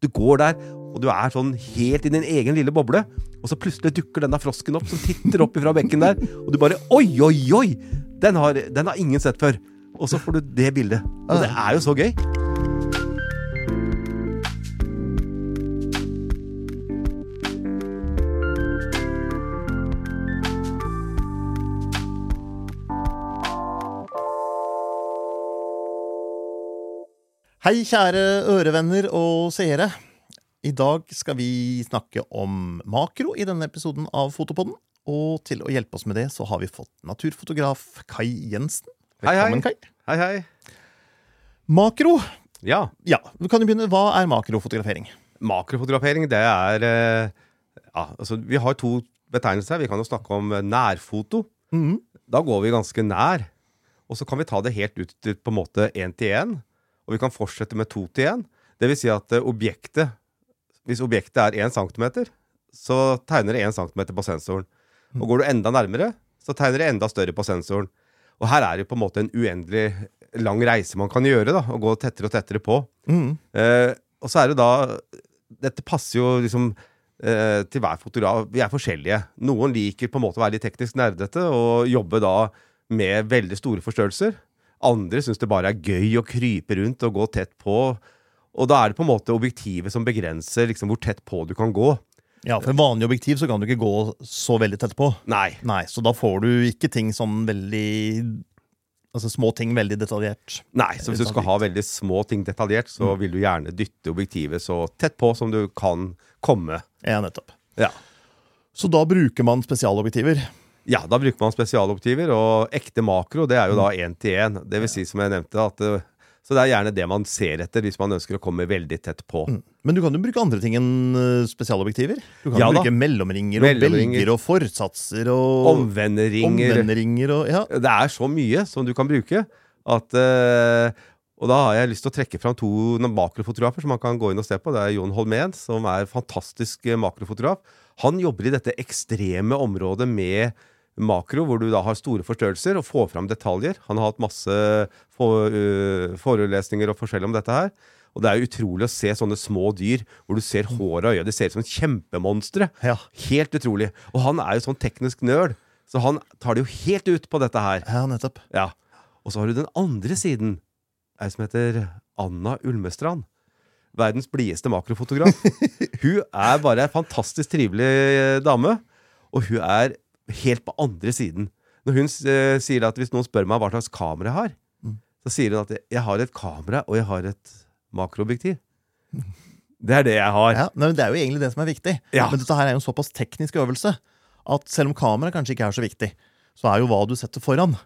Du går der, og du er sånn helt i din egen lille boble. Og så plutselig dukker denne frosken opp, som titter opp ifra bekken der. Og du bare Oi, oi, oi! Den har, den har ingen sett før. Og så får du det bildet. Og det er jo så gøy. Hei, kjære ørevenner og seere. I dag skal vi snakke om makro i denne episoden av Fotopodden. Og til å hjelpe oss med det, så har vi fått naturfotograf Kai Jensen. Hei, hei. Velkommen, Kai. Hei, hei. Makro. Ja. Ja, du kan jo begynne. Hva er makrofotografering? Makrofotografering, det er eh, Ja, altså, vi har to betegnelser her. Vi kan jo snakke om nærfoto. Mhm. Da går vi ganske nær. Og så kan vi ta det helt ut på en måte én til én. Og vi kan fortsette med to til én. Det vil si at eh, objektet Hvis objektet er én centimeter, så tegner det én centimeter på sensoren. Og går du enda nærmere, så tegner det enda større på sensoren. Og her er det på en måte en uendelig lang reise man kan gjøre, da, og gå tettere og tettere på. Mm. Eh, og så er det da Dette passer jo liksom eh, til hver fotograf. Vi er forskjellige. Noen liker på en måte å være litt teknisk nerdete og jobbe da med veldig store forstørrelser. Andre syns det bare er gøy å krype rundt og gå tett på. Og da er det på en måte objektivet som begrenser liksom, hvor tett på du kan gå. Ja, For vanlig objektiv så kan du ikke gå så veldig tett på. Nei. Nei, Så da får du ikke ting sånn veldig Altså små ting veldig detaljert. Nei, så hvis du skal ha veldig små ting detaljert, så vil du gjerne dytte objektivet så tett på som du kan komme. Ja, nettopp. Ja. Så da bruker man spesialobjektiver. Ja, da bruker man spesialobjektiver, og ekte makro det er jo da én til én. Det vil si, som jeg nevnte, at eh, Så det er gjerne det man ser etter hvis man ønsker å komme veldig tett på. Men du kan jo bruke andre ting enn eh, spesialobjektiver. Du kan Ja bruke mellomringer og belger og forsatser og Omvenderinger omvenderinger og Ja. Det er så mye som du kan bruke at uh, Og da har jeg lyst til å trekke fram to makrofotografer som man kan gå inn og se på. Det er Jon Holmén, som er fantastisk eh, makrofotograf. Han jobber i dette ekstreme området med makro, hvor du da har store forstørrelser og får fram detaljer. Han har hatt masse for, øh, forelesninger og forskjell om dette her. Og det er utrolig å se sånne små dyr hvor du ser håret og øyet. De ser ut som kjempemonstre. Ja. Helt utrolig. Og han er jo sånn teknisk nerd, så han tar det jo helt ut på dette her. ja, nettopp. Ja. Og så har du den andre siden, ei som heter Anna Ulmestrand. Verdens blideste makrofotograf. hun er bare ei fantastisk trivelig eh, dame, og hun er helt på andre siden. Når hun eh, sier at hvis noen spør meg hva slags kamera jeg har, så sier hun at jeg har et kamera, og jeg har et makroobjektiv. Det er det jeg har. Ja, men Det er jo egentlig det som er viktig. Ja. Men dette her er jo en såpass teknisk øvelse at selv om kamera kanskje ikke er så viktig, så er jo hva du setter foran,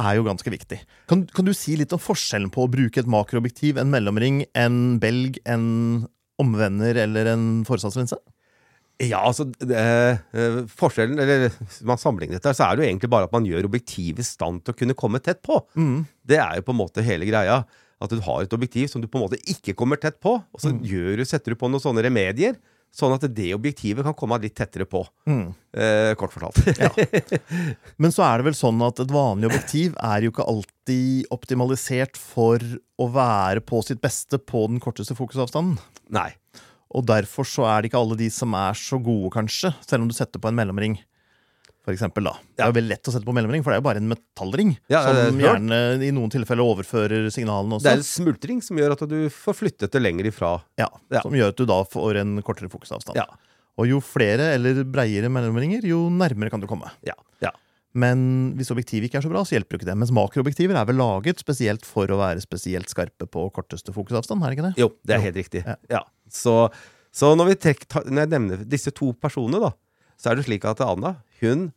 er jo ganske viktig. Kan, kan du si litt om forskjellen på å bruke et makroobjektiv, en mellomring, en belg, en omvender eller en forsatslinse? Ja, altså eh, Forskjellen, eller man sammenligner dette, så er det jo egentlig bare at man gjør objektivet i stand til å kunne komme tett på. Det er jo på en måte hele greia. At du har et objektiv som du på en måte ikke kommer tett på, og så gjør setter du på noen sånne remedier, sånn at det objektivet kan komme litt tettere på. Eh, kort fortalt. Men så er det vel sånn at et vanlig objektiv er jo ikke alltid optimalisert for å være på sitt beste på den korteste fokusavstanden. Nei. Og derfor så er det ikke alle de som er så gode, kanskje, selv om du setter på en mellomring. For eksempel, da. Det er jo veldig lett å sette på mellomring, for det er jo bare en metallring. Ja, som er gjerne i noen tilfeller overfører signalene også. Det er en smultring som gjør at du får flyttet det lenger ifra. ja, Ja. Som gjør at du da får en kortere fokusavstand. Ja. Og jo flere eller breiere mellomringer, jo nærmere kan du komme. Ja. ja. Men hvis objektivet ikke er så bra, så hjelper jo ikke det. Mens makroobjektiver er vel laget spesielt for å være spesielt skarpe på korteste fokusavstand, er det ikke det? Jo, det er helt riktig. Ja. Ja. Så, så når, vi trekker, når jeg nevner disse to personene, da, så er det slik at Anna hun,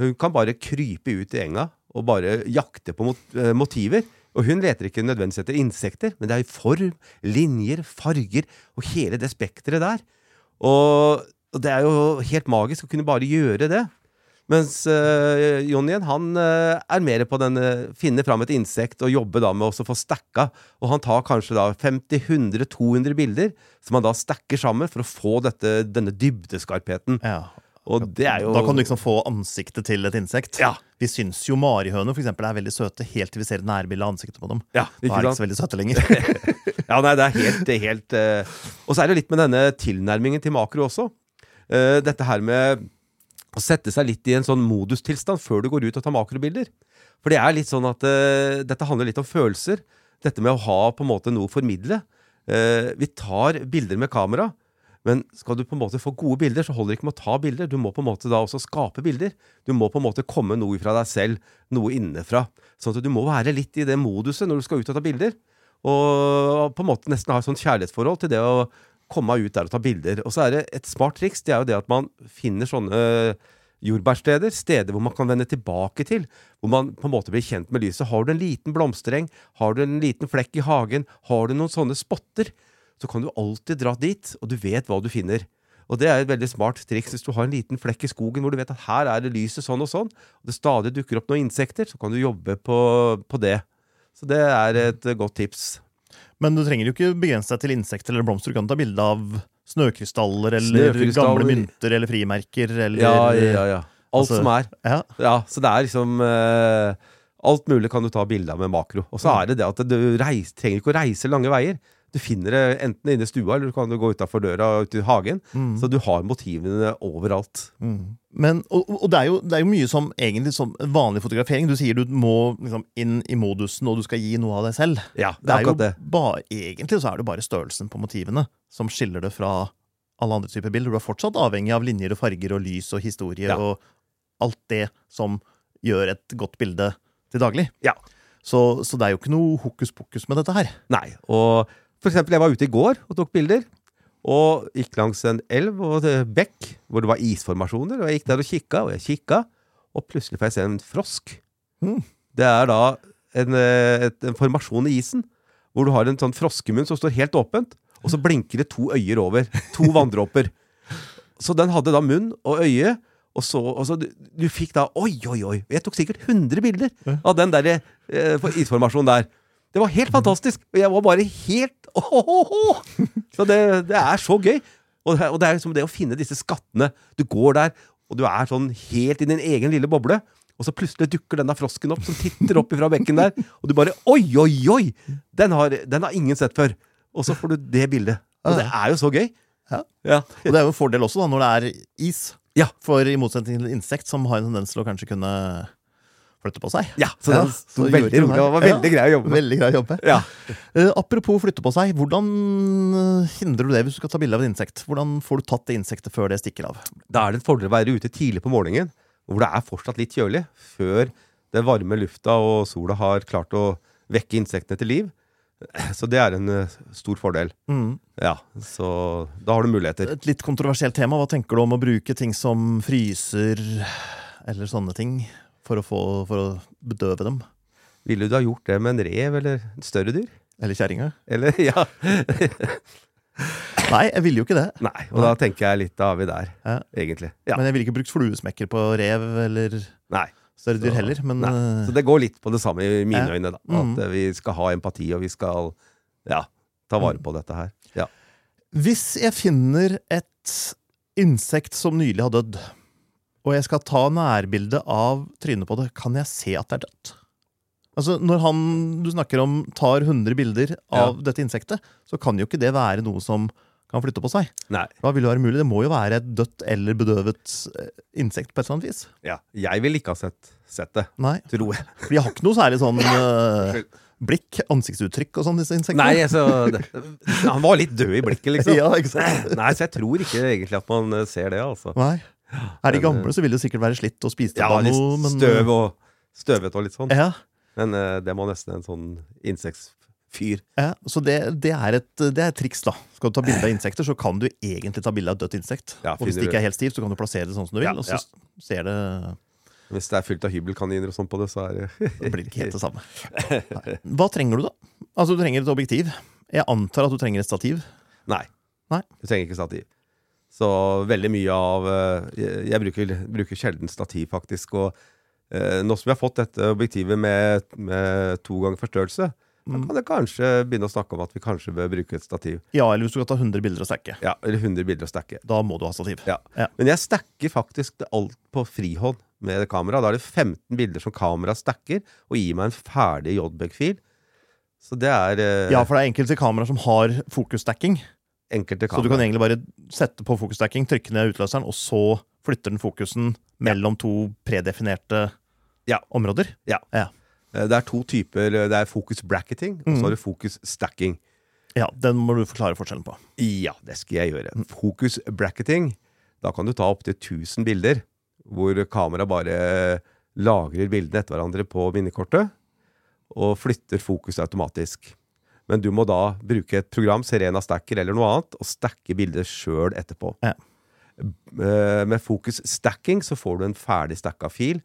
hun kan bare krype ut i enga og bare jakte på mot, eh, motiver. Og hun leter ikke nødvendigvis etter insekter, men det er form, linjer, farger og hele det spekteret der. Og, og det er jo helt magisk å kunne bare gjøre det. Mens øh, Jon igjen, han øh, er mer på den eh, finne fram et insekt og jobbe da med å få stacka. Og han tar kanskje da 50-100-200 bilder som han da stacker sammen for å få dette, denne dybdeskarpheten. Ja. Og det er jo Da kan du liksom få ansiktet til et insekt. Ja. Vi syns jo marihøner for eksempel, er veldig søte helt til vi ser et nærbilde av ansiktet på dem. Ja, Da er de ikke så veldig søte lenger. Ja, nei, det er helt, det er helt uh... Og så er det litt med denne tilnærmingen til makro også. Uh, dette her med å sette seg litt i en sånn modustilstand før du går ut og tar makrobilder. For det er litt sånn at uh, dette handler litt om følelser. Dette med å ha på en måte noe å formidle. Vi tar bilder med kamera, men skal du på en måte få gode bilder, så holder det ikke med å ta bilder. Du må på en måte da også skape bilder. Du må på en måte komme noe fra deg selv, noe innenfra. Sånn at du må være litt i det moduset når du skal ut og ta bilder. Og på en måte nesten ha et sånt kjærlighetsforhold til det å komme ut der og ta bilder. Og så er det et smart triks. Det er jo det at man finner sånne jordbærsteder, steder hvor man kan vende tilbake til. Hvor man på en måte blir kjent med lyset. Har du en liten blomstereng, har du en liten flekk i hagen, har du noen sånne spotter, så kan du alltid dra dit, og du vet hva du finner. Og det er et veldig smart triks hvis du har en liten flekk i skogen hvor du vet at her er det lyset sånn og sånn, og det stadig dukker opp noen insekter, så kan du jobbe på, på det. Så det er et godt tips. Men du trenger jo ikke begrense deg til insekter eller blomster. Du kan ta bilde av snøkrystaller eller Snøkrystaller. gamle mynter eller frimerker eller Ja, ja, ja. Alt Altså- som er. Ja. Ja, så det er liksom uh, Alt mulig kan du ta bilde av med makro. Og så er det det at du reis, trenger ikke å reise lange veier. Du finner det enten inne i stua, eller du kan gå utafor døra og ut i hagen. Så du har motivene overalt. Mm. Men, og, og det, er jo, det er jo mye som egentlig som vanlig fotografering. Du sier du må liksom inn i modusen, og du skal gi noe av deg selv. Ja, det Det er er jo det. bare, egentlig så er det bare størrelsen på motivene som skiller det fra alle andre typer bilder. Du er fortsatt avhengig av linjer og farger og lys og historie Ja. og alt det som gjør et godt bilde til daglig. Ja. Så, så det er jo ikke noe hokus pokus med dette her. Nei. Og for eksempel, jeg var ute i går og tok bilder. Og gikk langs en elv og bekk hvor det var isformasjoner. Og jeg gikk der og kikka, og jeg kikka, og plutselig får jeg se en frosk. Mm. Det er da en, eh, et, en formasjon i isen, hvor du har en sånn froskemunn som står helt åpent, og så blinker det to øyer over. To vanndråper. Så den hadde da munn og øye, og så, og så du, du fikk da Oi, oi, oi! Jeg tok sikkert 100 bilder av den der eh, isformasjonen der. Det var helt fantastisk! Og jeg var bare helt åhåhå! Så det, det er så gøy. Og det, og det er liksom det å finne disse skattene. Du går der, og du er sånn helt i din egen lille boble. Og så plutselig dukker denne frosken opp som titter opp ifra bekken der. Og du bare Oi, oi, oi! Den har, den har ingen sett før. Og så får du det bildet. Og det er jo så gøy. Ja. Ja. Og det er jo en fordel også da, når det er is. Ja. For i motsetning til insekt, som har en tendens til å kanskje kunne flytte på seg. Ja, så Ja, den så veldig rolig det var veldig grei å jobbe med. Veldig grei å jobbe. Ja. uh, apropos flytte på seg, hvordan eh, hindrer du det hvis du skal ta bilde av et insekt? Hvordan får du tatt det insektet før det stikker av? Da er det en fordel å være ute tidlig på morgenen, hvor det er fortsatt litt kjølig, før den varme lufta og sola har klart å vekke insektene til liv. Så det er en eh, stor fordel. Ja, så da har du muligheter. Et litt kontroversielt tema. Hva tenker du om å bruke ting som fryser eller sånne ting for å, få, for å bedøve dem? Ville du ha gjort det med en rev eller et større dyr? Eller kjerringa? Eller, ja. Nei, jeg ville jo ikke det. Nei, og da tenker jeg litt av vi der, Ja. egentlig. Ja. Men jeg ville ikke brukt fluesmekker på rev eller Nei. større dyr heller. Men eh, Så det går litt på det samme i mine Ja. øyne, da. At eh, vi skal ha empati, og vi skal ja, ta vare Mm. på dette her. Ja. hvis jeg finner et insekt som nylig har dødd, og jeg skal ta nærbilde av trynet på det, kan jeg se at det er dødt? Altså, Når han du snakker om tar 100 bilder av dette insektet, så kan jo ikke det være noe som kan flytte på seg. Nei. Hva vil det være mulig? Det må jo være et dødt eller bedøvet eh, insekt på et eller annet vis. Ja. Jeg ville ikke ha sett, sett det, Nei, tror jeg. for de har ikke noe særlig sånn uh, blikk, ansiktsuttrykk og sånn, disse insektene. Nei, altså det, Han var litt død i blikket, liksom. Ja, ikke sant? Nei, så jeg tror ikke egentlig at man eh, ser det, altså. Nei. Er de gamle, så vil det sikkert være slitt og spist Ja, opp litt noe. Men, støv og støvet og litt sånn. Ja, Men uh, det må nesten en sånn insektfyr. ja, så det, det, er et, det er et triks, da. Skal du ta bilde av insekter, så kan du egentlig ta bilde av et dødt insekt. Ja, og hvis det ikke er helt stivt, så kan du plassere det sånn som du vil, Ja, og så ser det Hvis det er fylt av hybelkaniner og sånn på det, så er det Det blir ikke helt det samme. Nei. Hva trenger du, da? Altså, du trenger et objektiv. Jeg antar at du trenger et stativ. Nei. Nei. Du trenger ikke stativ. Så veldig mye av eh, Jeg, bruker, bruker sjelden stativ, faktisk. Og eh, nå som vi har fått dette objektivet med, med to ganger forstørrelse, Da Mm. kan jeg kanskje begynne å snakke om at vi kanskje bør bruke et stativ. Ja, eller hvis du skal ta 100 bilder og stacke. Ja, Eller 100 bilder å stacke. Da må du ha stativ. Ja. Ja. Men jeg stacker faktisk alt på frihånd med kamera. Da er det 15 bilder som kamera stacker, og gir meg en ferdig JBEG-fil. Så det er eh, Ja, for det er enkelte kameraer som har fokusstacking. Enkelte Så du kan egentlig bare sette på fokusstacking, trykke ned utløseren, og så flytter den fokusen mellom to predefinerte Ja. områder. Ja. Det er to typer. eh, Det er fokus bracketing, og Mm. så har du fokus stacking. Ja, Den må du forklare forskjellen på. Ja, det skal jeg gjøre. Fokus bracketing. Da kan du ta opptil 1000 bilder, hvor kamera bare lagrer bildene etter hverandre på minnekortet, og flytter fokus automatisk. Men du må da bruke et program, Serena Stacker eller noe annet, og stacke bildet sjøl etterpå. Ja. Eh, Med fokus stacking så får du en ferdig stacka fil,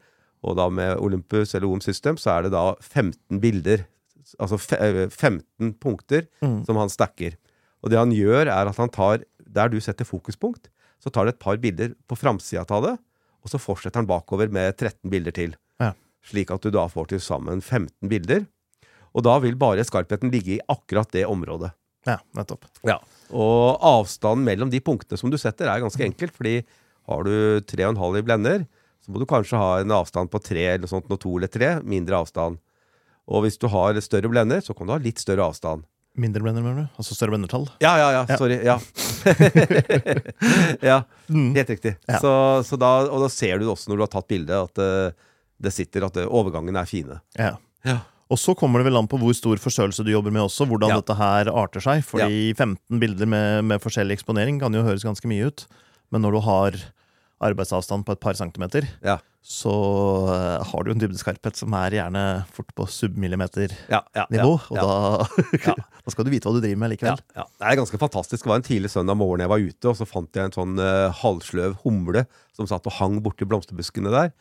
og da med Olympus eller OM System så er det da 15 bilder, altså eh, 15 punkter, Mm. som han stacker. Og det han gjør, er at han tar Der du setter fokuspunkt, så tar det et par bilder på framsida av det, og så fortsetter han bakover med 13 bilder til. Ja. Slik at du da får til sammen 15 bilder. Og da vil bare skarpheten ligge i akkurat det området. Ja, nettopp. Og avstanden mellom de punktene som du setter, er ganske enkelt. Fordi har du 3,5 i blender, så må du kanskje ha en avstand på 3 eller sånt, noe 2 eller 3. Mindre avstand. Og hvis du har større blender, så kan du ha litt større avstand. Mindre blender, mener du? Altså større blendertall? Ja, ja, ja. Ja. Sorry. Ja. ja. Mm. Helt riktig. Ja. Så, så da, og da ser du det også når du har tatt bildet, at det, det sitter, at det, overgangene er fine. Ja. Ja. Og så kommer det vel an på hvor stor forstørrelse du jobber med også, hvordan Ja. dette her arter seg. Fordi 15 bilder med, med forskjellig eksponering kan jo høres ganske mye ut. Men når du har arbeidsavstand på et par centimeter, Ja. så eh, har du en dybdeskarphet som er gjerne fort på submillimeternivå. Ja, ja, ja, Og da, Ja. da skal du vite hva du driver med likevel. ja. Det er ganske fantastisk. Det var en tidlig søndag morgen jeg var ute, og så fant jeg en sånn uh, halvsløv humle som satt og hang borti blomsterbuskene der.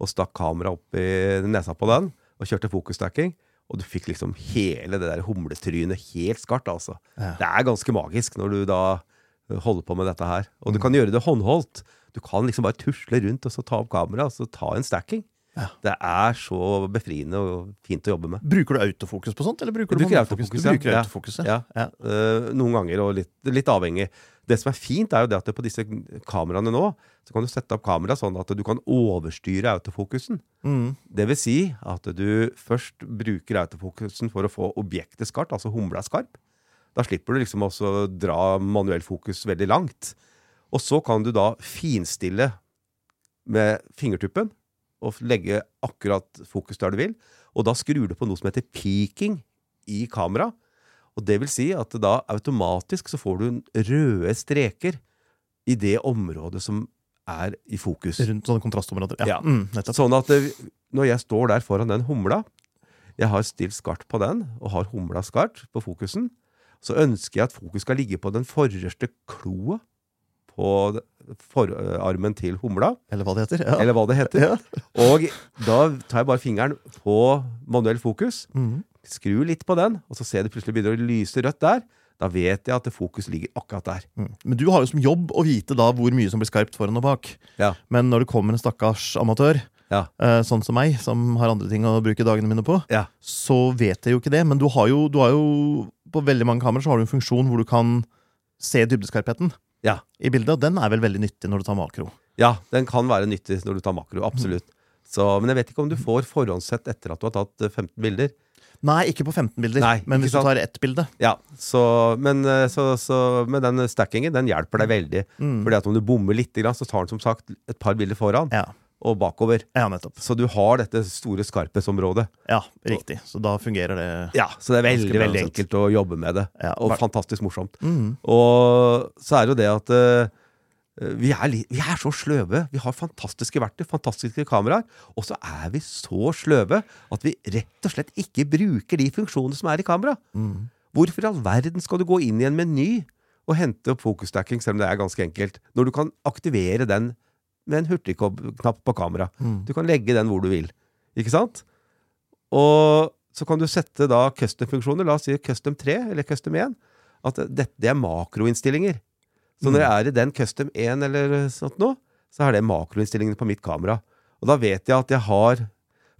Og stakk kameraet opp i nesa på den og kjørte fokusstacking. Og du fikk liksom hele det der humletrynet helt skarpt, altså. Ja. Det er ganske magisk når du da eh, holder på med dette her. Og du kan gjøre det håndholdt. Du kan liksom bare tusle rundt og så ta opp kameraet og så ta en stacking. Ja. Det er så befriende og fint å jobbe med. Bruker du autofokus på sånt, eller bruker du bruker håndfokus? autofokus, Du bruker Ja. autofokus, ja. Ja. Eh, noen ganger, og litt, litt avhengig. Det som er fint, er jo det at det på disse kameraene nå, så kan du sette opp kamera sånn at du kan overstyre autofokusen. Mm. Det vil si at du først bruker autofokusen for å få objektet skarpt, altså humla skarp. Da slipper du liksom også å dra manuell fokus veldig langt. Og så kan du da finstille med fingertuppen og legge akkurat fokus der du vil. Og da skrur du på noe som heter peaking i kamera. Og det vil si at da automatisk så får du røde streker i det området som er i fokus. Rundt sånne kontrastområder. Ja. Ja. Mm. Sånn at det, når jeg står der foran den humla, jeg har stilt skarpt på den, og har humla skarpt på fokusen, så ønsker jeg at fokus skal ligge på den forreste kloa på forarmen til humla, Eller hva det heter. Ja. eller hva det heter. Ja. Og da tar jeg bare fingeren på manuell fokus, Mm. skrur litt på den, og så ser jeg det plutselig begynner å lyse rødt der. Da vet jeg at det fokus ligger akkurat der. Mm. Men du har jo som jobb å vite da hvor mye som blir skarpt foran og bak. Ja. Men når det kommer en stakkars amatør, Ja. eh, sånn som meg, som har andre ting å bruke dagene mine på, Ja. så vet jeg jo ikke det. Men du har jo, du har jo på veldig mange kameraer så har du en funksjon hvor du kan se dybdeskarpheten Ja. i bildet. Og den er vel veldig nyttig når du tar makro. Ja, den kan være nyttig når du tar makro. Absolutt. Så, men jeg vet ikke om du får forhåndssett etter at du har tatt eh, 15 bilder. Nei, ikke på 15 bilder, Nei, men hvis hvis du tar ett bilde. Ja, så, men, eh, så, så, men den stackingen den hjelper deg veldig. Mm. Fordi at om du bommer litt, så tar den som sagt et par bilder foran Ja. Og bakover. ja, nettopp. Så du har dette store skarphetsområdet. Ja, riktig. Så da fungerer det. Ja, så det er veldig, veldig enkelt å jobbe med det. Ja, Og bare... fantastisk morsomt. Mm. Og så er det jo det at uh, vi, er vi er så sløve. Vi har fantastiske verktøy, fantastiske kameraer. Og så er vi så sløve at vi rett og slett ikke bruker de funksjonene som er i kamera. Mm. Hvorfor i all verden skal du gå inn i en meny og hente opp fokusstacking, selv om det er ganske enkelt, når du kan aktivere den med en hurtigknapp på kamera? Mm. Du kan legge den hvor du vil. Ikke sant? Og så kan du sette da custom-funksjoner, la oss si custom 3 eller custom 1, at dette det er makroinnstillinger. Så når jeg er i den custom 1 eller sånt nå, så er det makroinnstillingene på mitt kamera. Og da vet jeg at jeg har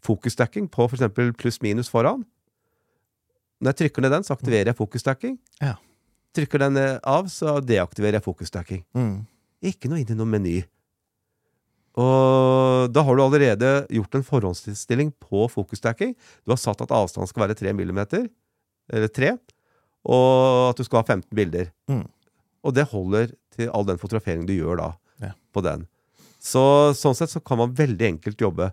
fokusstacking på f.eks. pluss-minus foran. Når jeg trykker ned den, så aktiverer jeg fokusstacking. Ja. Trykker den av, så deaktiverer jeg fokusstacking. Mm. Ikke noe inn i noen meny. Og da har du allerede gjort en forhåndsinnstilling på fokusstacking. Du har satt at avstanden skal være 3 millimeter, eller 3, og at du skal ha 15 bilder. Mm. Og det holder til all den fotograferingen du gjør da Ja. på den. Så sånn sett så kan man veldig enkelt jobbe.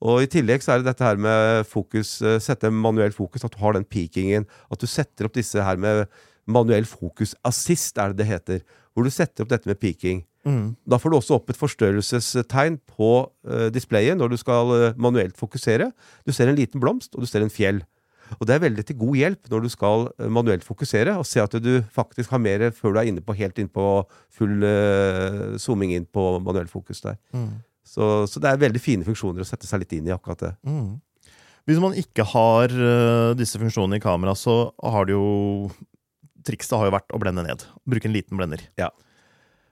Og i tillegg så er det dette her med fokus, eh, sette manuell fokus, at du har den peakingen, at du setter opp disse her med manuell fokus assist, er det det heter, hvor du setter opp dette med peaking. Mm. Da får du også opp et forstørrelsestegn på uh, displayet når du skal uh, manuelt fokusere. Du ser en liten blomst, og du ser en fjell. Og det er veldig til god hjelp når du skal uh, manuelt fokusere, og se at du faktisk har mer før du er inne på, helt inn på full zooming inn på manuelt fokus der. Mm. Så, så det er veldig fine funksjoner å sette seg litt inn i akkurat det. Mm. Hvis man ikke har disse funksjonene i kamera, så har det jo Trikset har jo vært å blende ned. Bruke en liten blender. Ja.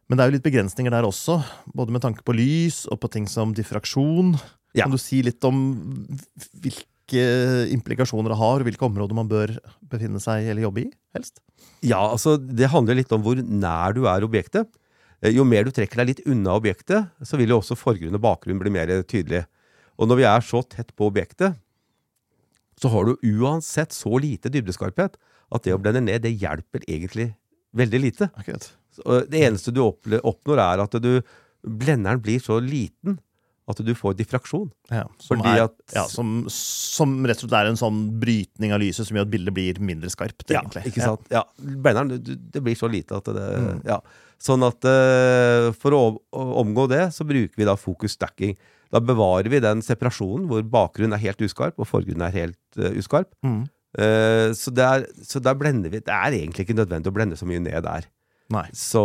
Men det er jo litt begrensninger der også, både med tanke på lys og på ting som diffraksjon. Ja. Kan du si litt om hvilke implikasjoner det har, og hvilke områder man bør befinne seg eller jobbe i, helst? Ja, altså det handler litt om hvor nær du er objektet. Eh, Jo mer du trekker deg litt unna objektet, så vil jo også forgrunn og bakgrunn bli mer tydelig. Og når vi er så tett på objektet, så har du uansett så lite dybdeskarphet at det å blende ned, det hjelper egentlig veldig lite. Akkurat. Det eneste du oppnår, er at du, blenderen blir så liten at du får diffraksjon. Ja, som, er, at- ja, som, som rett og slett er en sånn brytning av lyset som gjør at bildet blir mindre skarpt. Ja, egentlig. ikke sant? Ja, blenderen, du- det blir så lite at det Mm. Ja. Sånn at uh, for å omgå det, så bruker vi da fokus stacking. Da bevarer vi den separasjonen hvor bakgrunnen er helt uskarp, og forgrunnen er helt uh, uskarp. Mm. Eh, så, det er, så der blender vi Det er egentlig ikke nødvendig å blende så mye ned der. Nei. Så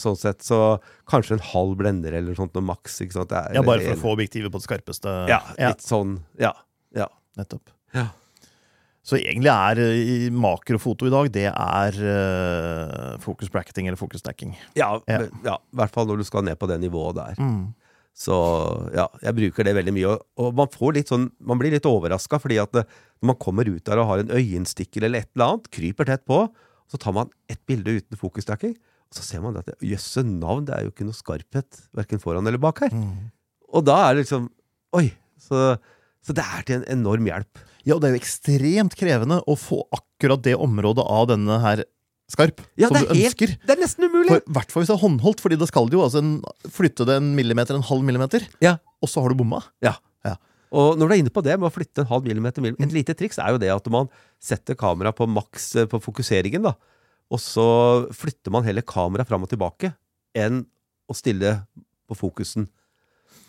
sånn sett så kanskje en halv blender eller sånt, noe maks. Er, Ja, bare for en... å få objektivet på det skarpeste. Ja, litt sånn. Ja. ja. nettopp. Ja. Så egentlig er eh, i makrofoto i dag, det er uh, fokus bracketing eller fokus stacking. Ja, Ja. ja, i hvert fall når du skal ned på det nivået der. Mm. Så ja, jeg bruker det veldig mye. Og, man får litt sånn Man blir litt overraska, fordi at det, når man kommer ut der og har en øyenstikker eller et eller annet, kryper tett på, så tar man ett bilde uten fokusdekking, og så ser man at jøsse navn, det er jo ikke noe skarphet verken foran eller bak her. Mm. Og da er det liksom Oi! Så, så det er til en enorm hjelp. Ja, og det er jo ekstremt krevende å få akkurat det området av denne her skarp Ja, som du helt ønsker. Det er nesten umulig! I hvert fall hvis det er håndholdt, Fordi da skal du jo altså en, flytte det en millimeter, en halv millimeter, Ja. og så har du bomma. Og når du er inne på det med å flytte en halv millimeter, millimeter Et lite triks er jo det at man setter kameraet på maks eh, på fokuseringen, da. Og så flytter man heller kameraet fram og tilbake enn å stille på fokusen.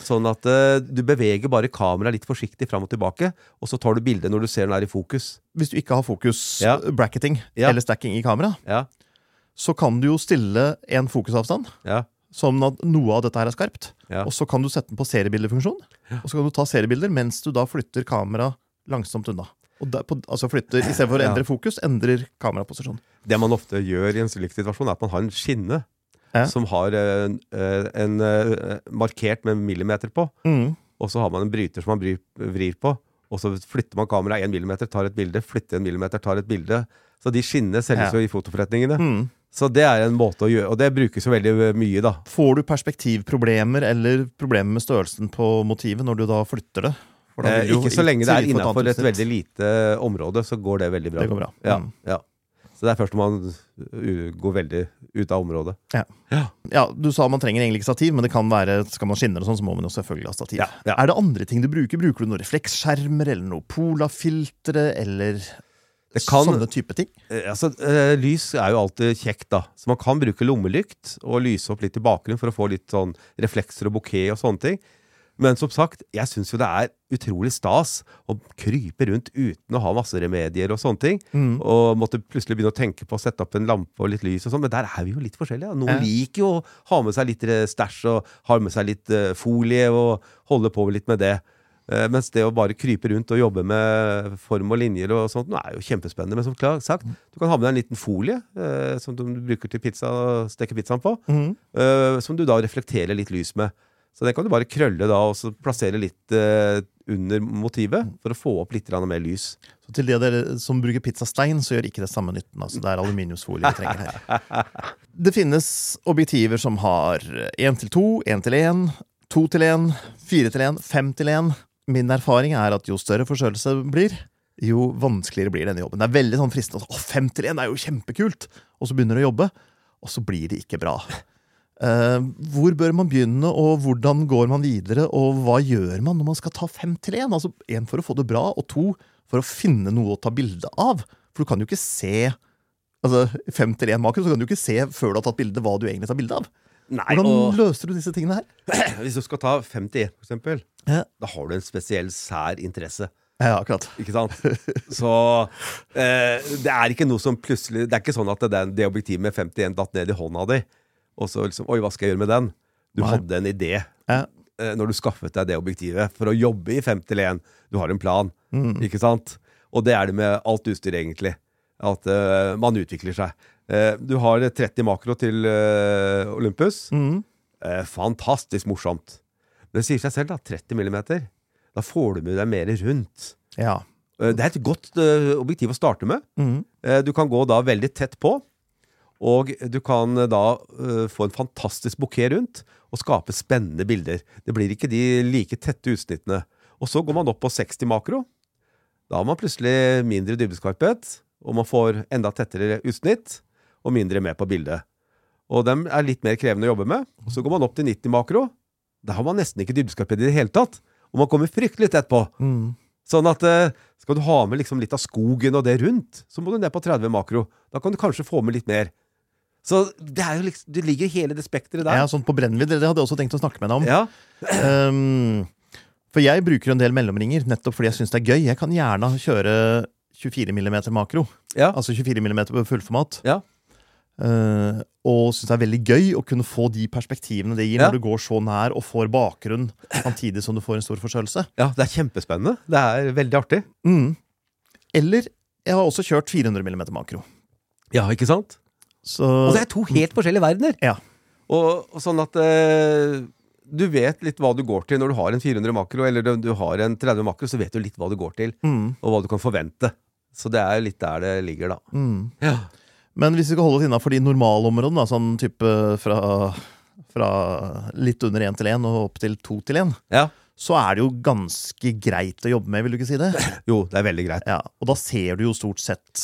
Sånn at uh, du beveger bare kameraet litt forsiktig fram og tilbake, og så tar du bildet når du ser den er i fokus. Hvis du ikke har fokus Ja. bracketing Ja. eller stacking i kamera, Ja, så kan du jo stille en fokusavstand, ja, sånn at noe av dette her er skarpt. Og så kan du sette den på seriebildefunksjon, og så kan du ta seriebilder mens du da flytter kamera langsomt unna. Og der, på, altså flytter, I stedet for å endre fokus, endrer kameraposisjon. Det man ofte gjør i en slik situasjon, er at man har en skinne Ja. som har en, en, eh, markert med millimeter på. Mm. Og så har man en bryter som man vrir, vrir på. Og så flytter man kameraet én millimeter, tar et bilde. Flytter en millimeter, tar et bilde. Så de skinnene selges Ja. jo i fotoforretningene. Mm. Så det er en måte å gjøre Og det brukes jo veldig mye, da. Får du perspektivproblemer eller problemer med størrelsen på motivet når du da flytter det? Eh, ikke så lenge det er innafor et veldig lite område, så går det veldig bra. Det går bra. Ja, Mm. ja. Så det er først når man uh, går veldig ut av området. Ja, Du sa man trenger egentlig ikke stativ, men det kan være, skal man skinne og sånn, så må man jo selvfølgelig ha stativ. Ja, ja. Er det andre ting du bruker? Bruker du noen refleksskjermer eller noe polafiltre eller Det kan- sånne type ting? Eh, altså, eh, lys er jo alltid kjekt, da. Så man kan bruke lommelykt og lyse opp litt i bakgrunnen for å få litt sånn reflekser og bouquet og sånne ting. Men som sagt, jeg syns jo det er utrolig stas å krype rundt uten å ha masse remedier og sånne ting. Mm. Og måtte plutselig begynne å tenke på å sette opp en lampe og litt lys og sånn. Men der er vi jo litt forskjellige. da. Noen Ja. liker jo å ha med seg litt eh, stæsj og ha med seg litt eh, folie og holde på litt med det. Eh, mens det å bare krype rundt og jobbe med form og linjer og sånt, nå er jo kjempespennende. Men som klar, sagt, du kan ha med deg en liten folie som du bruker til pizza, steke pizzaen på, eh, som du da reflekterer litt lys med. Så den kan du bare krølle da, og så plassere litt eh, under motivet for å få opp litt mer lys. Så til dere som bruker pizzastein, så gjør ikke det samme nytten. Altså, det er aluminiumsfolie vi trenger her. Det finnes objektiver som har én til to, én til én, to til én, fire til én, fem til én. Min erfaring er at jo større forstørrelse blir, jo vanskeligere blir denne jobben. Det er veldig sånn fristende. Å, 5 til 1 er jo kjempekult! Og så begynner du å jobbe, og så blir det ikke bra. Eh, hvor bør man begynne, og hvordan går man videre, og hva gjør man når man skal ta fem til én? Altså én for å få det bra, og to for å finne noe å ta bilde av. For du kan jo ikke se altså fem til én makro, så kan du ikke se før du har tatt bilde hva du egentlig tar bilde av. Nei, Hvordan og løser du disse tingene her? Hvis du skal ta 51, for eksempel, Ja, da har du en spesiell sær interesse. ja akkurat. Ikke sant? Så eh, det er ikke noe som plutselig Det er ikke sånn at det, det objektivet med 51 datt ned i hånda di, og så liksom Oi, hva skal jeg gjøre med den? Du Nei. hadde en idé Ja. eh, når du skaffet deg det objektivet for å jobbe i 5 til 1. Du har en plan, ikke sant? Og det er det med alt utstyr, egentlig. At uh, man utvikler seg. Uh, du har 30 makro til uh, Olympus. Mm. Fantastisk morsomt. Men det sier seg selv, da. 30 millimeter. Da får du med deg mer rundt. Ja. Det er et godt objektiv å starte med. Mm. Du kan gå da veldig tett på, og du kan eh, da eh, få en fantastisk bukett rundt og skape spennende bilder. Det blir ikke de like tette utsnittene. Og så går man opp på 60 makro. Da har man plutselig mindre dybdeskarphet, og man får enda tettere utsnitt og mindre med på bildet. Og dem er litt mer krevende å jobbe med. Så går man opp til 90 makro. Da har man nesten ikke dybdeskarphet i det hele tatt. Og man kommer fryktelig tett på. Mm. Sånn at eh, skal du ha med liksom litt av skogen og det rundt, så må du ned på 30 makro. Da kan du kanskje få med litt mer. Så det er jo liksom, du ligger hele det spekteret der. Ja, sånn på brennvidd, det hadde jeg også tenkt å snakke med deg om. Ja. Um, for jeg bruker en del mellomringer nettopp fordi jeg syns det er gøy. Jeg kan gjerne kjøre 24 mm makro, Ja. altså 24 mm på fullformat. Ja. Uh, og syns det er veldig gøy å kunne få de perspektivene det gir Ja. når du går så nær og får bakgrunn samtidig som du får en stor forstørrelse. ja, det er kjempespennende. Det er veldig artig. Mm. Eller jeg har også kjørt 400 mm makro. Ja, ikke sant? Så Og det er to helt forskjellige verdener. Ja. Og, og sånn at eh, du vet litt hva du går til når du har en 400 makro, eller du, du har en 30 makro, så vet du litt hva du går til, mm, og hva du kan forvente. Så det er litt der det ligger, da. mm. Ja. Men hvis vi skal holde oss innafor de normalområdene, da, sånn type fra, fra litt under 1 til 1 og opp til 2 til 1, ja. så er det jo ganske greit å jobbe med, vil du ikke si det? Jo, det er veldig greit. Ja, Og da ser du jo stort sett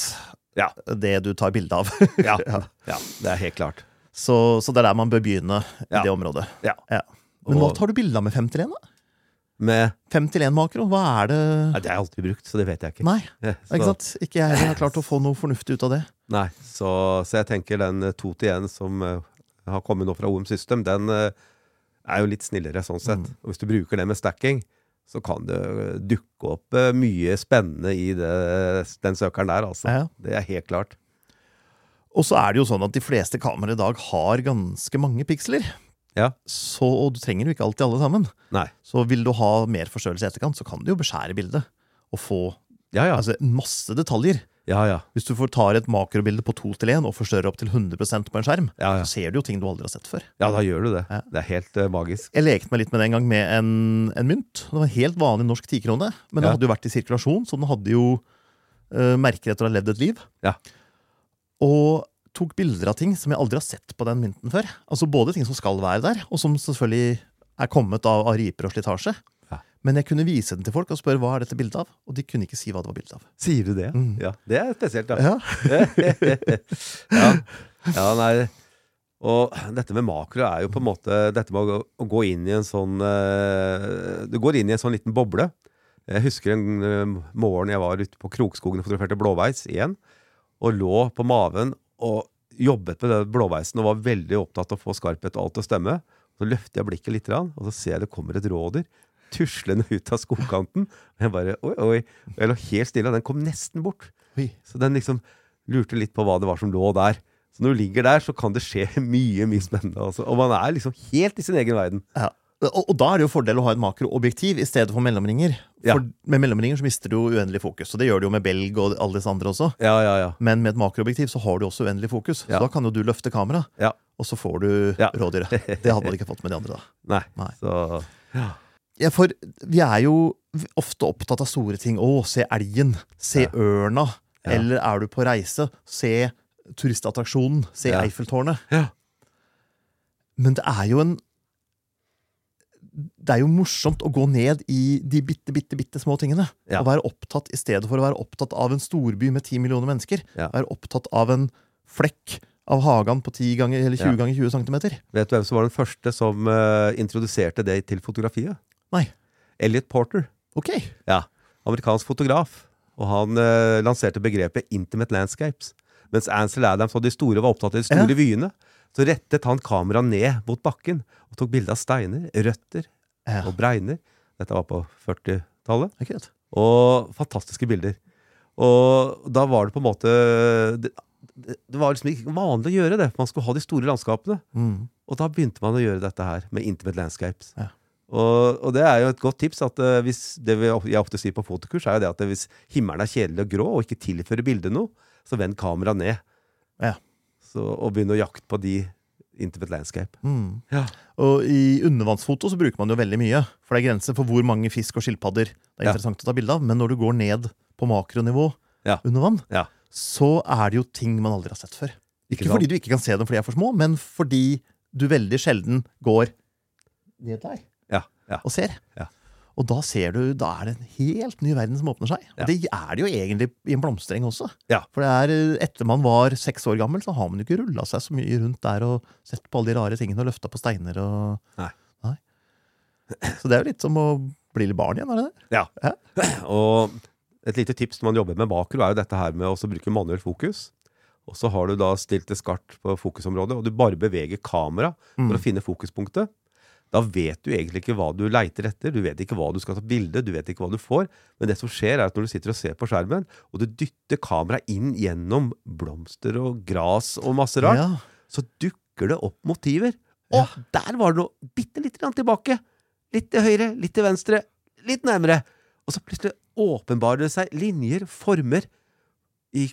Ja. det du tar bilde av. Ja. Ja. det er helt klart. Så, så det er der man bør begynne i det området. Ja. Ja. Men hva tar du bilde av med 5 til 1, da? Med 5 til 1-makro, hva er det Nei, Det har jeg aldri brukt, så det vet jeg ikke. Nei, ikke sant? Ikke jeg heller har klart å få noe fornuftig ut av det. nei, så, så jeg tenker den eh, to til én som eh, har kommet nå fra OM System, den eh, er jo litt snillere sånn sett. Mm. Og hvis du bruker det med stacking, så kan det dukke opp eh, mye spennende i det, den søkeren der, altså. Ja. Det er helt klart. Og så er det jo sånn at de fleste kameraer i dag har ganske mange piksler. Ja. Så og du trenger jo ikke alltid alle sammen. Nei. Så vil du ha mer forstørrelse i etterkant, så kan du jo beskjære bildet. Og få Ja, ja. altså, masse detaljer. Ja, ja. Hvis du får tar et makrobilde på 2 til 1 og forstørrer opp til 100% på en skjerm, Ja, ja. så ser du jo ting du aldri har sett før. ja, da gjør du det. Det er helt uh, magisk. Jeg lekte meg litt med det en gang med en, en mynt. Det var en helt vanlig norsk tikrone, men den hadde jo vært i sirkulasjon, så den hadde jo uh, merker etter å ha levd et liv. Ja. Og tok bilder av ting som jeg aldri har sett på den mynten før. Altså Både ting som skal være der, og som selvfølgelig er kommet av, av riper og slitasje. Men jeg kunne vise den til folk og spørre hva er dette bildet av, og de kunne ikke si hva det var bilde av. Sier du det? Mm. Ja, Det er spesielt, da. Ja. ja. ja, nei Og dette med makro er jo på en måte Dette med å, å gå inn i en sånn uh, Du går inn i en sånn liten boble. Jeg husker en uh, morgen jeg var ute på Krokskogen og fotograferte blåveis igjen, og lå på maven og jobbet med den blåveisen og var veldig opptatt av å få skarphet og alt til å stemme. Så løfter jeg blikket litt, og så ser jeg det kommer et rådyr tuslende ut av skogkanten. Og jeg bare Oi, oi. Og jeg lå helt stille, og den kom nesten bort. Oi. Så den liksom lurte litt på hva det var som lå der. Så når du ligger der, så kan det skje mye mye spennende. Altså. Og man er liksom helt i sin egen verden. Ja. Og, og da er det jo fordel å ha et makroobjektiv i stedet for mellomringer. Ja. For med mellomringer så mister du jo uendelig fokus. Og det gjør du jo med belg og alle disse andre også. Ja, ja, ja. Men med et makroobjektiv så har du også uendelig fokus. Ja. Så da kan jo du løfte kameraet, Ja. og så får du Ja. rådyret. Det hadde man ikke fått med de andre, da. Nei. Nei. Så Ja, for vi er jo ofte opptatt av store ting. Å, se elgen. Se Ja. ørna. Ja. Eller er du på reise, se turistattraksjonen. Se Ja. Eiffeltårnet. Ja. Men det er jo en Det er jo morsomt å gå ned i de bitte, bitte, bitte små tingene. Ja. Og være opptatt, I stedet for å være opptatt av en storby med ti millioner mennesker, Ja. være opptatt av en flekk av hagen på 10 ganger, eller 20 Ja. ganger 20 cm. Vet du hvem som var den første som uh, introduserte det til fotografiet? Nei. Elliot Porter. Ok. Ja, amerikansk fotograf. Og han eh, lanserte begrepet 'intimate landscapes'. Mens Ansel Adams og de store var opptatt av de store Ja. vyene, så rettet han kameraet ned mot bakken og tok bilde av steiner, røtter Ja. og bregner. Dette var på 40-tallet. Det er. Og fantastiske bilder. Og da var det på en måte Det, det, det var liksom ikke vanlig å gjøre det. for Man skulle ha de store landskapene. Mm. Og da begynte man å gjøre dette her med intimate landscapes. Ja. Og, og det er jo et godt tips. at eh, hvis, Det vi, jeg ofte sier på fotokurs, er jo det at hvis himmelen er kjedelig og grå og ikke tilfører bildet noe, så vend kameraet ned. Ja. Så, og begynn å jakte på de intimate landscape. Mm. Ja. Og i undervannsfoto så bruker man jo veldig mye. For det er grenser for hvor mange fisk og skilpadder det er Ja. interessant å ta bilde av. Men når du går ned på makronivå Ja. under vann, Ja. så er det jo ting man aldri har sett før. Ikke, ikke fordi du ikke kan se dem fordi de er for små, men fordi du veldig sjelden går ned der Ja, ja. og ser. Ja. Og da ser du, da er det en helt ny verden som åpner seg. Og Ja. det er det jo egentlig i en blomstereng også. Ja. For det er, etter man var seks år gammel, så har man jo ikke rulla seg så mye rundt der og sett på alle de rare tingene og løfta på steiner og Nei. Nei. Så det er jo litt som å bli litt barn igjen, er det det? Ja. Og et lite tips når man jobber med makro, er jo dette her med å bruke manuelt fokus. Og så har du da stilt det skarpt på fokusområdet, og du bare beveger kamera for å finne fokuspunktet. Da vet du egentlig ikke hva du leiter etter, du vet ikke hva du skal ta bilde, du vet ikke hva du får. Men det som skjer, er at når du sitter og ser på skjermen, og du dytter kameraet inn gjennom blomster og gras og masse rart, Ja. så dukker det opp motiver. Og der var det noe bitte lite grann tilbake. Litt til høyre, litt til venstre, litt nærmere. Og så plutselig åpenbarer det seg linjer, former i,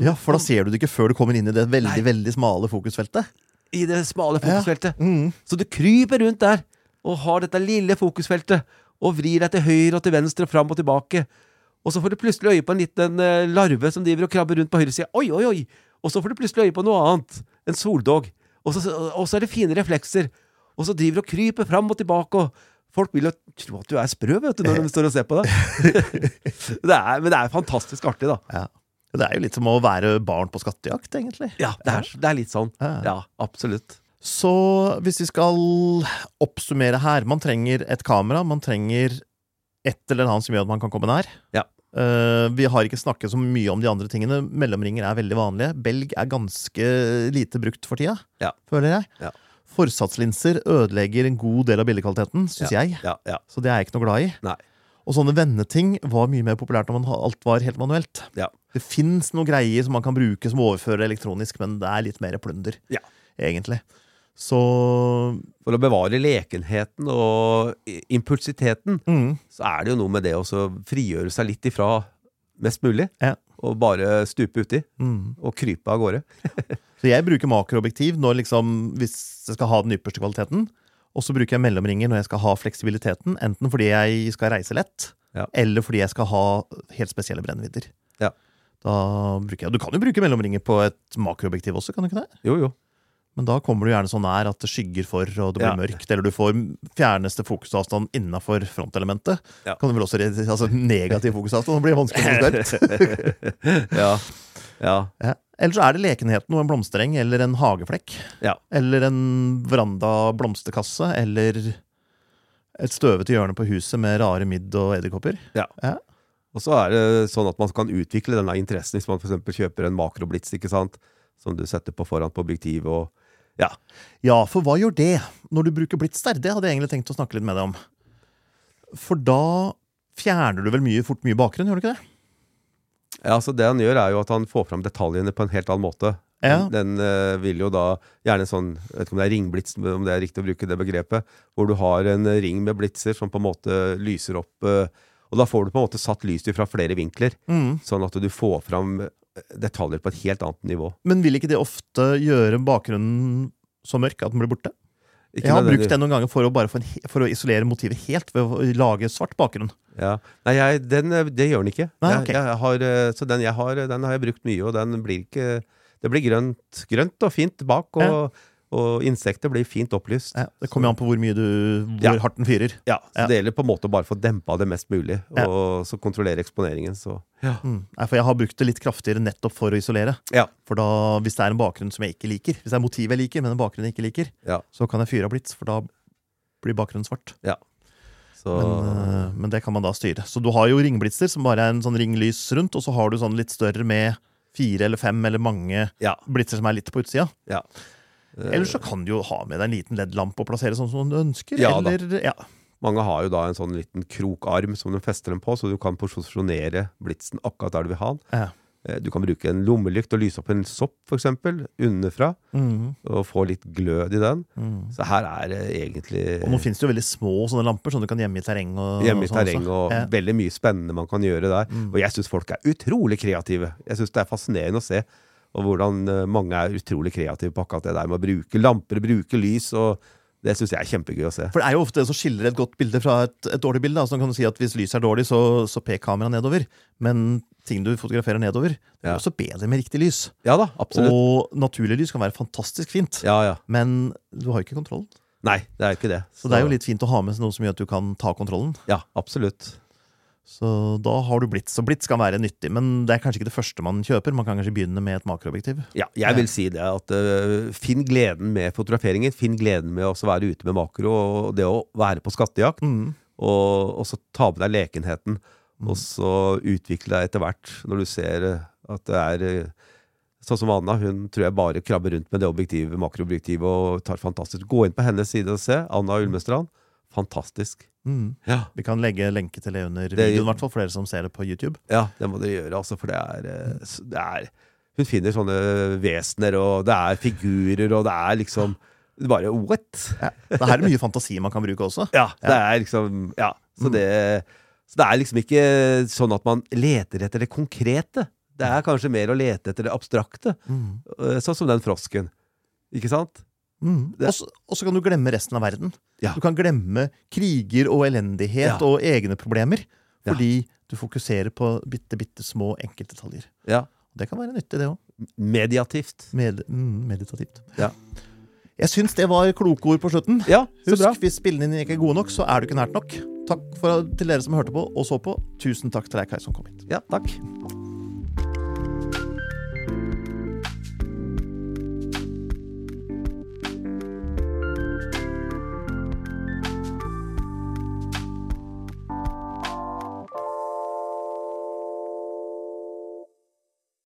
ja, for da ser du det ikke før du kommer inn i det veldig, Nei. veldig smale fokusfeltet. I det smale fokusfeltet. Mm. Så du kryper rundt der og har dette lille fokusfeltet og vrir deg til høyre og til venstre, og fram og tilbake. Og så får du plutselig øye på en liten eh, larve som driver og krabber rundt på høyresida. Oi, oi, oi! Og så får du plutselig øye på noe annet. En soldog. Og så, og så er det fine reflekser. Og så driver du og kryper fram og tilbake. og Folk vil jo tro at du er sprø vet du, når de står og ser på deg. det men det er fantastisk artig, da. Ja. Det er jo litt som å være barn på skattejakt, egentlig. Ja, det er, det er litt sånn. Ja. Ja, absolutt. Så hvis vi skal oppsummere her Man trenger et kamera, man trenger et eller annet som gjør at man kan komme nær. Ja. Uh, vi har ikke snakket så mye om de andre tingene. Mellomringer er veldig vanlige. Belg er ganske lite brukt for tida, Ja. føler jeg. Ja. Forsatslinser ødelegger en god del av bildekvaliteten, syns jeg. Ja, ja. Så det er jeg ikke noe glad i. Nei. Og sånne vendeting var mye mer populært når man, alt var helt manuelt. Ja. Det fins noen greier som man kan bruke som overfører elektronisk, men det er litt mer plunder, Ja. egentlig. Så For å bevare lekenheten og impulsiteten, mm, så er det jo noe med det å frigjøre seg litt ifra mest mulig. Ja. Og bare stupe uti mm. og krype av gårde. Så jeg bruker makroobjektiv når liksom, hvis jeg skal ha den ypperste kvaliteten. Og så bruker jeg mellomringer når jeg skal ha fleksibiliteten, enten fordi jeg skal reise lett, Ja. eller fordi jeg skal ha helt spesielle brennvidder. Ja. Da bruker jeg, Du kan jo bruke mellomringer på et makroobjektiv også, kan du ikke det? Jo, jo. Men da kommer du gjerne så nær at det skygger for, og det blir Ja. mørkt, eller du får fjerneste fokusavstand innafor frontelementet. Ja. Kan du vel også altså Negativ fokusavstand det blir vanskelig å få størt? Ja. ja. Ja. Eller så er det lekenheten og en blomstereng eller en hageflekk. Ja. Eller en veranda blomsterkasse, eller et støvete hjørne på huset med rare midd og edderkopper. Og så er det sånn at man kan utvikle denne interessen hvis man eksempel kjøper en makroblitz, ikke sant? Som du setter på foran på objektivet. og Ja. Ja, for hva gjør det når du bruker blits der? Det hadde jeg egentlig tenkt å snakke litt med deg om. For da fjerner du vel mye fort mye bakgrunn, gjør du ikke det? ja så det han gjør, er jo at han får fram detaljene på en helt annen måte. Ja. Den eh, vil jo da gjerne sånn Jeg vet ikke om det er ringblits, om det er riktig å bruke det begrepet. Hvor du har en ring med blitser som på en måte lyser opp eh, Og da får du på en måte satt lyset fra flere vinkler. Mm. Sånn at du får fram eh, detaljer på et helt annet nivå. Men vil ikke det ofte gjøre bakgrunnen så mørk at den blir borte? Ikke Jeg har brukt den noen ganger for å, en, for å isolere motivet helt ved å lage svart bakgrunn. Ja. Nei, jeg, den, eh, det gjør den ikke. Nei, jeg, jeg har, eh, så den har, eh, den har jeg brukt mye, og den blir ikke Det blir grønt, grønt og fint bak, og, og insekter blir fint opplyst. Ja, det kommer jo an på hvor mye du, hvor Ja. hardt den fyrer. Ja, så Ja. Det gjelder på en måte å bare få dempa det mest mulig, Ja. og så kontrollere eksponeringen. Så ja. Mm. Nei, for jeg har brukt det litt kraftigere nettopp for å isolere. Ja. For da, hvis det er en bakgrunn som jeg ikke liker, hvis det er motiv jeg liker, men en bakgrunn jeg ikke liker, Ja. så kan jeg fyre av blits, for da blir bakgrunnen svart. Så, Men, eh, men det kan man da styre. Så du har jo ringblitser som bare er en sånn ringlys rundt, og så har du sånn litt større med fire eller fem eller mange ja. blitser som er litt på utsida. ja. Eh, Eller så kan du jo ha med deg en liten LED-lampe og plassere sånn som du ønsker. Ja eller, ja. Mange har jo da en sånn liten krokarm som du fester den på, så du kan posisjonere blitsen akkurat der du vil ha den. Ja. Eh, Du kan bruke en lommelykt og lyse opp en sopp, f.eks., underfra, mm. og få litt glød i den. Mm. Så her er det egentlig Og nå finnes det jo veldig små sånne lamper som du kan gjemme i terreng. Og, gjemme i sånn terreng og Ja. veldig mye spennende man kan gjøre der. Mm. Og jeg syns folk er utrolig kreative. Jeg syns det er fascinerende å se. Og hvordan eh, mange er utrolig kreative på akkurat det der med å bruke lamper, bruke lys. og Det syns jeg er kjempegøy å se. For det er jo ofte det som skiller et godt bilde fra et, et dårlig bilde. Altså, kan du si at Hvis lyset er dårlig, så, så pek kameraet nedover. Men ting du fotograferer nedover, det er Ja. også bedre med riktig lys. Ja da, absolutt. Og naturlig lys kan være fantastisk fint, Ja, ja. men du har jo ikke kontrollen. Nei, det er jo ikke det. Så det er jo litt fint å ha med noe som gjør at du kan ta kontrollen. Ja, absolutt. Så da har du blitt, Og blitt kan være nyttig, men det er kanskje ikke det første man kjøper. Man kan kanskje begynne med et makroobjektiv. Ja, jeg vil si det at uh, finn gleden med fotograferingen. Finn gleden med å være ute med makro, og det å være på skattejakt. Mm. Og, og så ta med deg lekenheten. Og så utvikle deg etter hvert, når du ser øh, at det er øh, Sånn som Anna, hun tror jeg bare krabber rundt med det objektivet, makroobjektivet og tar fantastisk. Gå inn på hennes side og se. Anna Ulmestrand. Fantastisk. Mm. Ja. Vi kan legge lenke til det under Det- videoen, i hvert fall, for dere som ser det på YouTube. Ja, det må dere gjøre, altså, for det er, eh, det er Hun finner sånne vesener, og det er figurer, og det er liksom Bare what? Ja. Det her er mye fantasi man kan bruke også. Ja, det er liksom Ja. Så det, så det er liksom ikke sånn at man leter etter det konkrete. Det er kanskje mer å lete etter det abstrakte. Mm. eh, Sånn som den frosken. Ikke sant? Mm. Og så- Og så kan du glemme resten av verden. Ja. Du kan glemme kriger og elendighet Ja. og egne problemer. Ja. Fordi du fokuserer på bitte, bitte små enkeltdetaljer. Ja. Det kan være nyttig, det òg. Mediativt. Med, mm, meditativt. Ja. Jeg syns det var kloke ord på slutten. Ja, Husk, bra. Hvis spillene dine ikke er gode nok, så er du ikke nært nok. Takk for, til dere som hørte på og så på. Tusen takk til deg, Kai, som kom hit. Ja, takk.